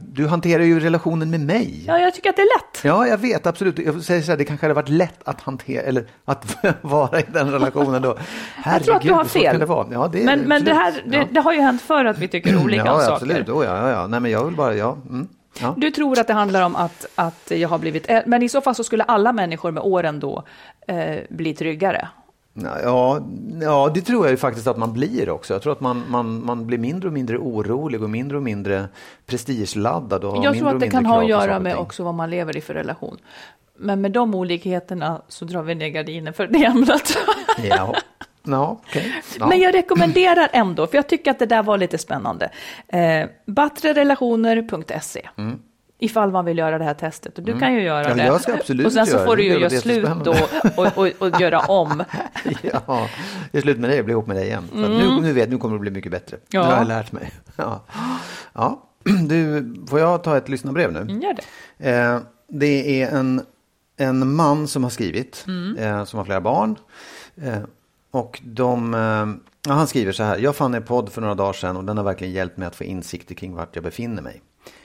du hanterar ju relationen med mig. Ja, jag tycker att det är lätt. Ja, jag vet absolut. Jag säger så här, det kanske hade varit lätt att hantera eller att [laughs] vara i den relationen då. Jag tror att du har Herregud, fel. Det vara. Ja, det, men men det, här, det, ja. det har ju hänt förr att vi tycker [clears throat] olika ja, om saker. absolut. Oh, ja, ja. Nej, men jag vill bara, ja. Mm. ja. Du tror att det handlar om att, att jag har blivit, ä- men i så fall så skulle alla människor med åren då eh, bli tryggare. Ja, ja, det tror jag ju faktiskt att man blir också. Jag tror att man, man, man blir mindre och mindre orolig och mindre och mindre prestigeladdad. Och jag tror att det kan ha att göra med också vad man lever i för relation. Men med de olikheterna så drar vi ner gardinen för det ämnet. Ja, ja okej. Ja. Men jag rekommenderar ändå, för jag tycker att det där var lite spännande. Eh, battrerelationer.se. Ifall man vill göra det här testet. Och du kan ju göra Mm. Ja, det. jag ska absolut och sen så får du ju göra slut då och, och, och göra om. [laughs] Ja, är slut med dig, jag blir ihop med dig igen. Att nu, nu vet nu kommer det bli mycket bättre. Ja. Det har jag lärt mig. [laughs] Ja. Ja. [clears throat] Du, får jag ta ett lyssnarbrev nu? Mm, Gör det. Eh, det är en, en man som har skrivit, Mm. eh, som har flera barn. Eh, och de, eh, han skriver så här, jag fann er podd för några dagar sedan och den har verkligen hjälpt mig att få insikter kring vart jag befinner mig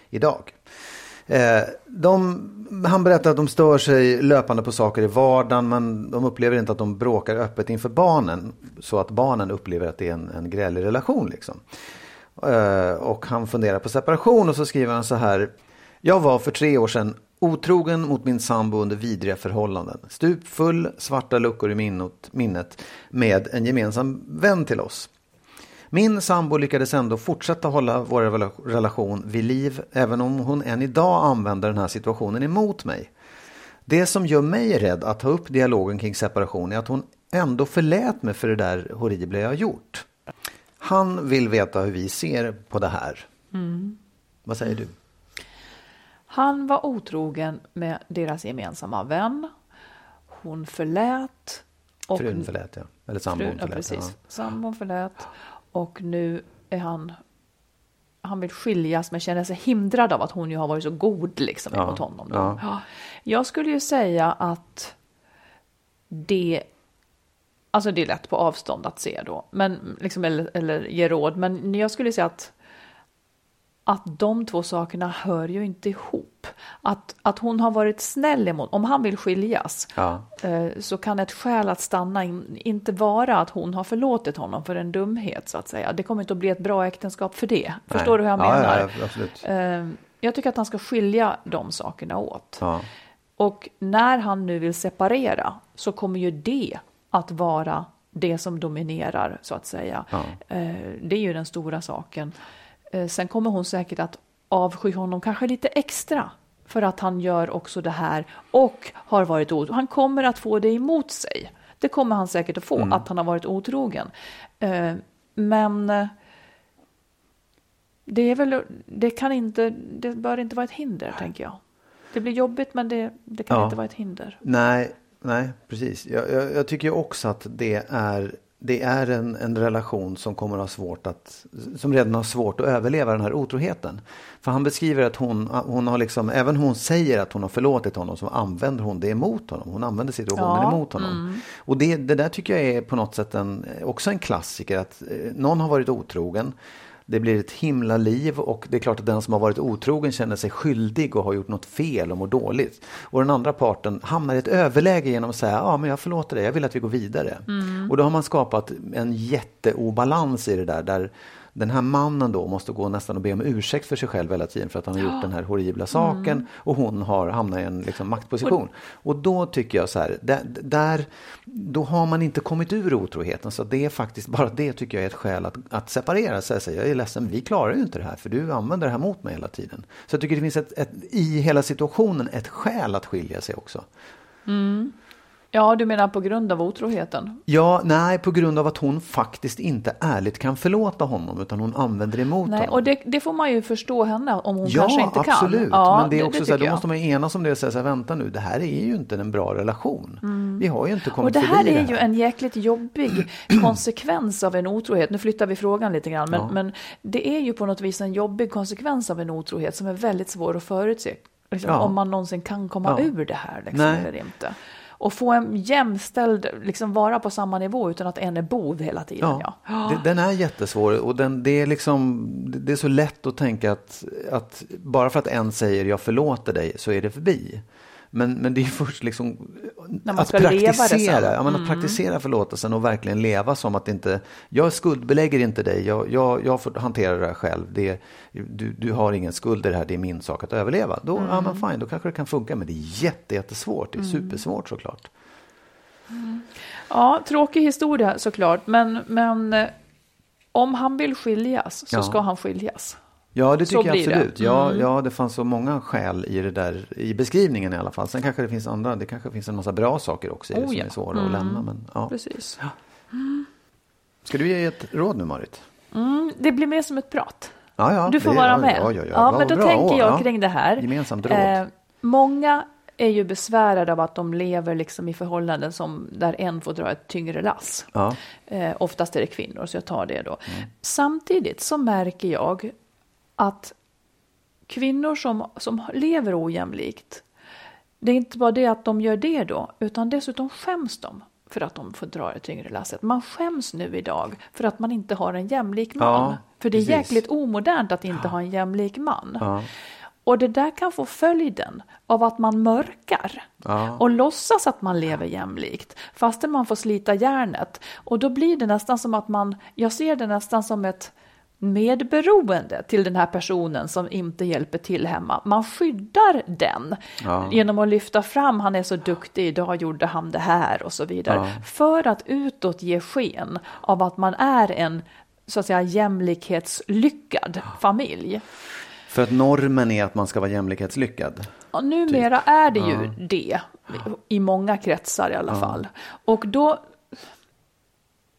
idag. Eh, de, han berättar att de stör sig löpande på saker i vardagen men de upplever inte att de bråkar öppet inför barnen så att barnen upplever att det är en, en grälig relation. Liksom. Eh, och han funderar på separation och så skriver han så här. Jag var för tre år sedan otrogen mot min sambo under vidriga förhållanden. Stupfull, svarta luckor i minnet, minnet med en gemensam vän till oss. Min sambo lyckades ändå fortsätta hålla vår rela- relation vid liv även om hon än idag använder den här situationen emot mig. Det som gör mig rädd att ta upp dialogen kring separation är att hon ändå förlät mig för det där horribla jag gjort. Han vill veta hur vi ser på det här. Vad säger du? Han var otrogen med deras gemensamma vän. Hon förlät. Och Frun förlät ja. Eller sambon Frun, ja, förlät. precis. Sambon förlät. Och nu är han... Han vill skiljas men känner sig hindrad av att hon ju har varit så god liksom Ja, mot honom. Då. ja. Ja. Jag skulle ju säga att det... Alltså det är lätt på avstånd att se då. Men, liksom, eller, eller ge råd. Men jag skulle säga att att de två sakerna hör ju inte ihop. Att, att hon har varit snäll emot, om han vill skiljas, Ja. eh, så kan ett skäl att stanna in, inte vara att hon har förlåtit honom för en dumhet så att säga. Det kommer inte att bli ett bra äktenskap för det. Förstår du hur jag ja, menar? Ja. Eh, Jag tycker att han ska skilja de sakerna åt. Och när han nu vill separera så kommer ju det att vara det som dominerar så att säga. Eh, Det är ju den stora saken. Eh, Sen kommer hon säkert att avsky honom kanske lite extra för att han gör också det här och har varit otrogen. Han kommer att få det emot sig. Det kommer han säkert att få, Mm. att han har varit otrogen. Eh, Men eh, det är väl, det kan inte, det bör inte vara ett hinder tänker jag. Det blir jobbigt men det, det kan Ja. inte vara ett hinder. Nej, nej, precis. Jag, jag, jag tycker också att det är, det är en, en relation som kommer ha svårt att, som redan har svårt att överleva den här otroheten. För han beskriver att hon, hon har liksom, även hon säger att hon har förlåtit honom så använder hon det emot honom. Hon använder situationen Ja, emot honom. Och det, det där tycker jag är på något sätt en, också en klassiker. Att eh, någon har varit otrogen. Det blir ett himla liv och det är klart att den som har varit otrogen känner sig skyldig och har gjort något fel och mår dåligt. Och den andra parten hamnar i ett överläge genom att säga ja men jag förlåter dig, jag vill att vi går vidare. Och då har man skapat en jätteobalans i det där. där den här mannen då måste gå nästan och be om ursäkt för sig själv hela tiden för att han har gjort den här horribla saken och hon har hamnat i en liksom, maktposition. Och då tycker jag så här, där, där, då har man inte kommit ur otroheten så det är faktiskt bara det tycker jag är ett skäl att, att separera sig. Jag är ledsen, vi klarar ju inte det här för du använder det här mot mig hela tiden. Så jag tycker det finns ett, ett, i hela situationen ett skäl att skilja sig också. Ja, du menar på grund av otroheten? Ja, nej, på grund av att hon faktiskt inte ärligt kan förlåta honom utan hon använder det emot Nej, honom. och det, det får man ju förstå henne om hon Ja, kanske inte kan. absolut. Ja, Men det är också så här, då jag. måste man ju enas om det och säga så här, vänta nu, det här är ju inte en bra relation. Vi har ju inte Och kommit det här förbi är det ju en jäkligt jobbig [clears throat] konsekvens av en otrohet. Nu flyttar vi frågan lite grann, men, Ja. men det är ju på något vis en jobbig konsekvens av en otrohet som är väldigt svår att förutse. Liksom, Ja. Om man någonsin kan komma Ja. ur det här liksom, eller inte. Och få en jämställd, liksom vara på samma nivå utan att en är bov hela tiden. Ja. Ja, den är jättesvår och den, det, är liksom, det det är så lätt att tänka att, att bara för att en säger jag förlåter dig så är det förbi. Men, men det är först liksom När man att praktisera, ja, men att praktisera förlåtelsen och verkligen leva som att inte, jag skuldbelägger inte dig, jag, jag, jag får hantera det här själv. Det, du, du har ingen skuld i det här, det är min sak att överleva. Då, ja men fine, då kanske det kan funka, men det är jätte, jättesvårt, det är supersvårt såklart. Ja, tråkig historia såklart, men, men eh, om han vill skiljas så Ja. ska han skiljas. Ja, det Så tycker jag det. absolut. Ja, Mm. ja, det fanns så många skäl i det där, i beskrivningen i alla fall. Sen kanske det finns andra, det kanske finns en massa bra saker också i det Oh, som ja. är svåra att lämna. Men, ja. Precis. Ska du ge ett råd nu, Marit? Mm, det blir mer som ett prat. Ja, ja, Du får det- vara ja, med. Ja, ja, ja. men då Bra tänker jag ja. kring det här. Gemensamt råd. Eh, många är ju besvärade av att de lever liksom i förhållanden som där en får dra ett tyngre lass. Ja. Eh, oftast är det kvinnor, så jag tar det då. Samtidigt så märker jag att kvinnor som, som lever ojämlikt, det är inte bara det att de gör det då, utan dessutom skäms de för att de får dra det tyngre lasset. Man skäms nu idag för att man inte har en jämlik man. Ja, för det är precis. jäkligt omodernt att inte ha en jämlik man. Ja. Och det där kan få följden av att man mörkar Ja. och låtsas att man lever jämlikt fastän man får slita järnet. Och då blir det nästan som att man, jag ser det nästan som ett medberoende till den här personen som inte hjälper till hemma. Man skyddar den Ja. genom att lyfta fram, han är så duktig, idag gjorde han det här och så vidare. Ja. För att utåt ge sken av att man är en så att säga jämlikhetslyckad familj. För att normen är att man ska vara jämlikhetslyckad. Ja, numera är det ju det, i många kretsar i alla fall. Och då...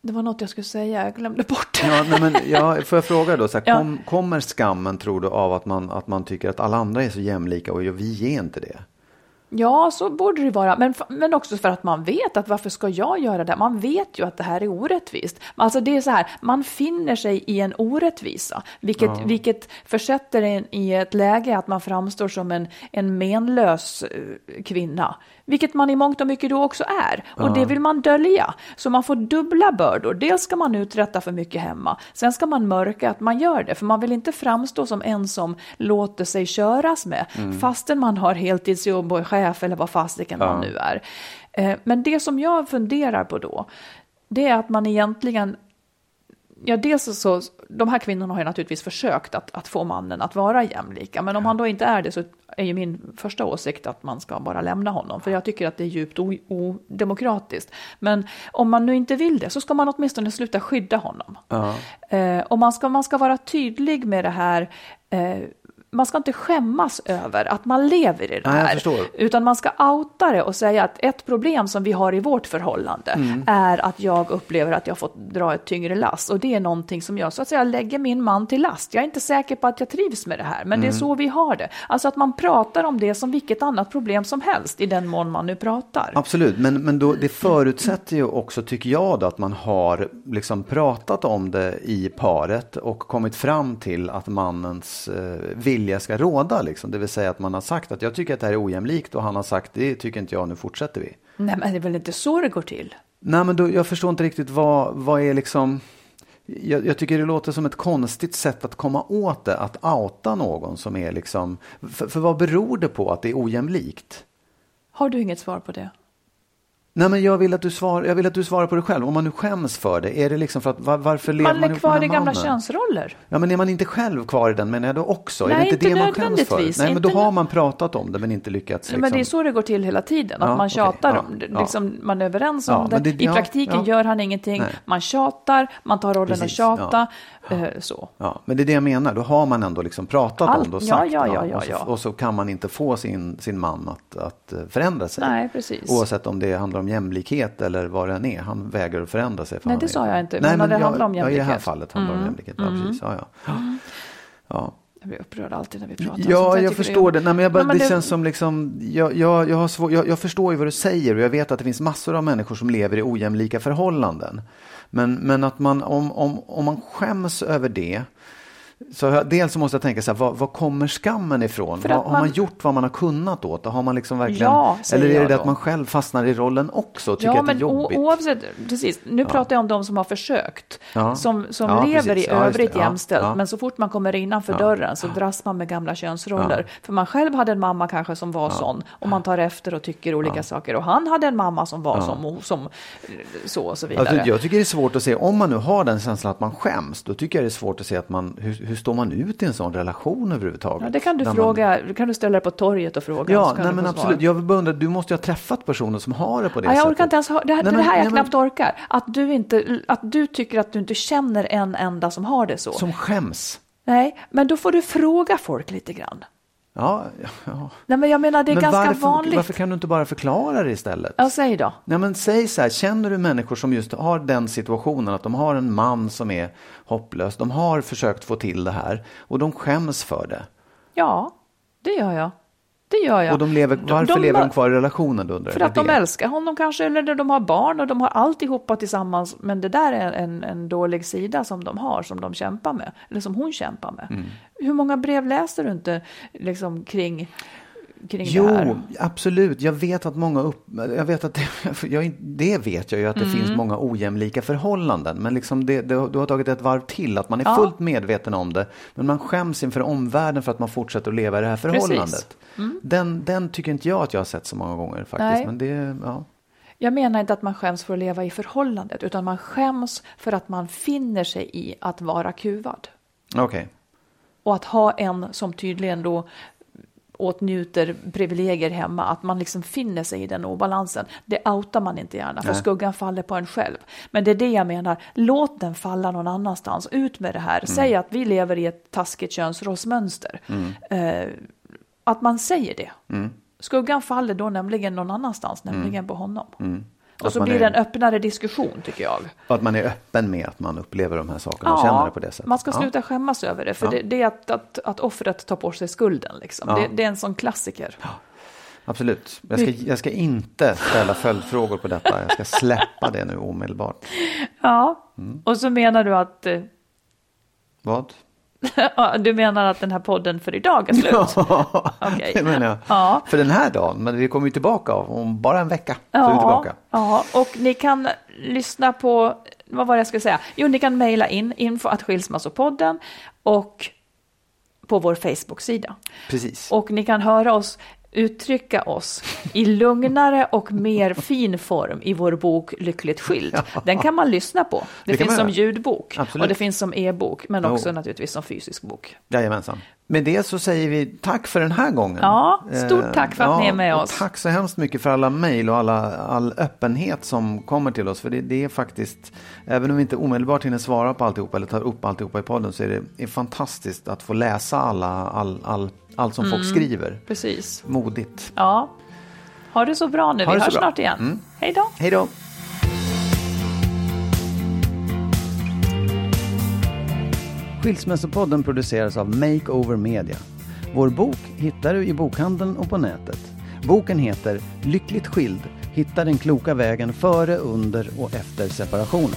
Det var något jag skulle säga, jag glömde bort det. Ja, nej, men, ja, får jag fråga då, så här, Ja. kom, kommer skammen tror du av att man, att man tycker att alla andra är så jämlika och vi är inte det? Ja, så borde det vara. Men, men också för att man vet att varför ska jag göra det? Man vet ju att det här är orättvist. Alltså det är så här, man finner sig i en orättvisa, vilket, vilket försätter en i ett läge att man framstår som en, en menlös eh, kvinna. Vilket man i mångt och mycket då också är. Och det vill man dölja. Så man får dubbla bördor. Dels ska man uträtta för mycket hemma. Sen ska man mörka att man gör det. För man vill inte framstå som en som låter sig köras med. Fastän man har heltidsjobb och är chef eller vad fasiken man nu är. Eh, Men det som jag funderar på då. Det är att man egentligen Ja, dels så, så, de här kvinnorna har ju naturligtvis försökt att, att få mannen att vara jämlika, men om han då inte är det så är ju min första åsikt att man ska bara lämna honom, för jag tycker att det är djupt odemokratiskt. Men om man nu inte vill det så ska man åtminstone sluta skydda honom. Eh, och man ska, man ska vara tydlig med det här, eh, man ska inte skämmas över att man lever i det Nej, här. förstår. Utan man ska outa det och säga att ett problem som vi har i vårt förhållande Mm. är att jag upplever att jag fått dra ett tyngre last. Och det är någonting som jag så att säga lägger min man till last. Jag är inte säker på att jag trivs med det här, men det Mm. är så vi har det. Alltså att man pratar om det som vilket annat problem som helst i den mån man nu pratar. Absolut, men, men då, det förutsätter ju också, tycker jag, då, att man har liksom pratat om det i paret och kommit fram till att mannens eh, vilja ska råda. Liksom. Det vill säga att man har sagt att jag tycker att det här är ojämlikt och han har sagt det tycker inte jag, nu fortsätter vi. Nej, men det är väl inte så det går till? Nej, men då, jag förstår inte riktigt vad, vad är liksom... Jag, jag tycker det låter som ett konstigt sätt att komma åt det, att outa någon som är liksom... För, för vad beror det på att det är ojämlikt? Har du inget svar på det? Nej, men jag vill, att du svar, jag vill att du svarar på det själv. Om man nu skäms för det, är det liksom för att var, varför lever Man man är kvar i gamla könsroller. Ja, men är man inte själv kvar i den menar jag då också? är Nej, det inte, inte det man skäms för? Nej, men då har man pratat om det men inte lyckats. Liksom. Men det är så det går till hela tiden, att Ja, man tjatar Ja, om det. ja. Liksom, man är överens om det. det- I praktiken gör han ingenting. Nej. Man tjatar, man tar rollen Precis, att tjata. eh, Så. Ja, men det är det jag menar. Då har man ändå liksom pratat Allt- om det och sagt ja, ja, ja, och, så, och så kan man inte få sin, sin man att, att eh, förändra sig. Nej, precis. Oavsett om det handlar om jämlikhet eller vad det än är. Han vägrar att förändra sig. för Nej, det sa jag inte. Nej, Men men det jag, handlar om Ja, i det här jämlikhet. fallet handlar det om jämlikhet. Ja, precis. Ja, ja. Ja. Jag blir upprörd alltid när vi pratar om. Ja, jag tycker förstår det. Nej, men jag bara, Nej, men det, känns som liksom, jag, jag, jag, har svår, jag, jag förstår ju vad du säger och jag vet att det finns massor av människor som lever i ojämlika förhållanden. Men, men att man, om, om, om man skäms över det, så dels så måste jag tänka så här, var, var kommer skammen ifrån? Har, att har man man- gjort vad man har kunnat åt? Har man liksom verkligen, Ja, eller är det det att man själv fastnar i rollen också och tycker Ja, att det är jobbigt? oavsett, precis. Nu pratar jag om de som har försökt, Ja. som, som Ja, lever precis. i Ja, övrigt. Ja, jämställt, ja. men så fort man kommer innanför Ja. dörren så dras man med gamla könsroller. För man själv hade en mamma kanske som var sån, och man tar efter och tycker olika saker. Och han hade en mamma som var som, som så och så vidare. Alltså, jag tycker det är svårt att se, om man nu har den känslan att man skäms, då tycker jag det är svårt att se att man, hur, hur står man ut i en sån relation överhuvudtaget? Ja, det kan du Där fråga, det kan du ställa dig på torget och fråga. Ja, nej, men absolut. svar. Jag vill bara undra, du måste ju ha träffat personer som har det på det jag sättet. orkar inte ens ha, det, här, Nej, det men- här jag nej, men- knappt orkar. Att du, inte, att du tycker att du inte känner en enda som har det så. Som skäms. Nej, men då får du fråga folk lite grann. Ja, ja. Nej, men jag menar det är Men ganska varför, vanligt. varför kan du inte bara förklara det istället? Ja, säg då. Nej, men säg så här, känner du människor som just har den situationen att de har en man som är hopplös, de har försökt få till det här och de skäms för det. Ja, det gör jag. Det gör jag. Och de lever, varför de- lever de kvar i relationen då För att de det. älskar honom kanske, eller de har barn och de har alltihopa tillsammans. Men det där är en, en dålig sida som de har, som de kämpar med. Eller som hon kämpar med. Mm. Hur många brev läser du inte liksom, kring, kring Jo, det här? absolut. Jag vet att många upp... Jag vet att [laughs] jag, det vet jag ju att det Mm. finns många ojämlika förhållanden. Men liksom det, det, du har tagit ett varv till, att man är Ja. fullt medveten om det. Men man skäms inför omvärlden för att man fortsätter att leva i det här förhållandet. Den, den tycker inte jag att jag har sett så många gånger faktiskt. Nej. Men det, ja. Jag menar inte att man skäms för att leva i förhållandet, utan man skäms för att man finner sig i att vara kuvad. Okej. Och att ha en som tydligen då åtnjuter privilegier hemma, att man liksom finner sig i den obalansen. Det outar man inte gärna, för Nej. skuggan faller på en själv. Men det är det jag menar, låt den falla någon annanstans, ut med det här. Mm. Säg att vi lever i ett taskigt könsrollsmönster. Eh, att man säger det. Mm. Skuggan faller då nämligen någon annanstans, nämligen på honom. Och så blir är- det en öppnare diskussion, tycker jag. Och att man är öppen med att man upplever de här sakerna och känner det på det sättet. man ska Ja. sluta skämmas över det, för Ja. det, det är att, att, att offret tar på sig skulden. Liksom. Ja. Det, det är en sån klassiker. Absolut. Jag ska, jag ska inte ställa följdfrågor på detta. Jag ska släppa det nu omedelbart. Ja, Mm. och så menar du att eh, Vad? [laughs] ja, du menar att den här podden för idag är slut? [laughs] Okej. det menar jag. Ja. För den här dagen, men vi kommer ju tillbaka om bara en vecka. Tillbaka. ja, och ni kan lyssna på, vad var det jag skulle säga? Jo, ni kan mejla in info att skilsmassopodden och på vår Facebook-sida. Precis. Och ni kan höra oss uttrycka oss i lugnare och mer [laughs] fin form i vår bok Lyckligt skild. Den kan man lyssna på. Det, Det finns som ljudbok Absolut. och det finns som e-bok, men också Jo. naturligtvis som fysisk bok. Jajamensan. Med det så säger vi tack för den här gången. Ja, stort Eh, tack för att ni är med oss. Tack så hemskt mycket för alla mejl och alla, all öppenhet som kommer till oss. För det, det är faktiskt, även om vi inte omedelbart hinner svara på alltihopa eller tar upp alltihopa i podden så är det är fantastiskt att få läsa alla, all, all, allt som Mm. folk skriver. Precis. Modigt. Ja. Ha det så bra nu. Ha Vi hörs bra. snart igen. Mm. Hej då. Hej då! Skilsmässopodden produceras av Makeover Media. Vår bok hittar du i bokhandeln och på nätet. Boken heter Lyckligt skild. Hitta den kloka vägen före, under och efter separationen.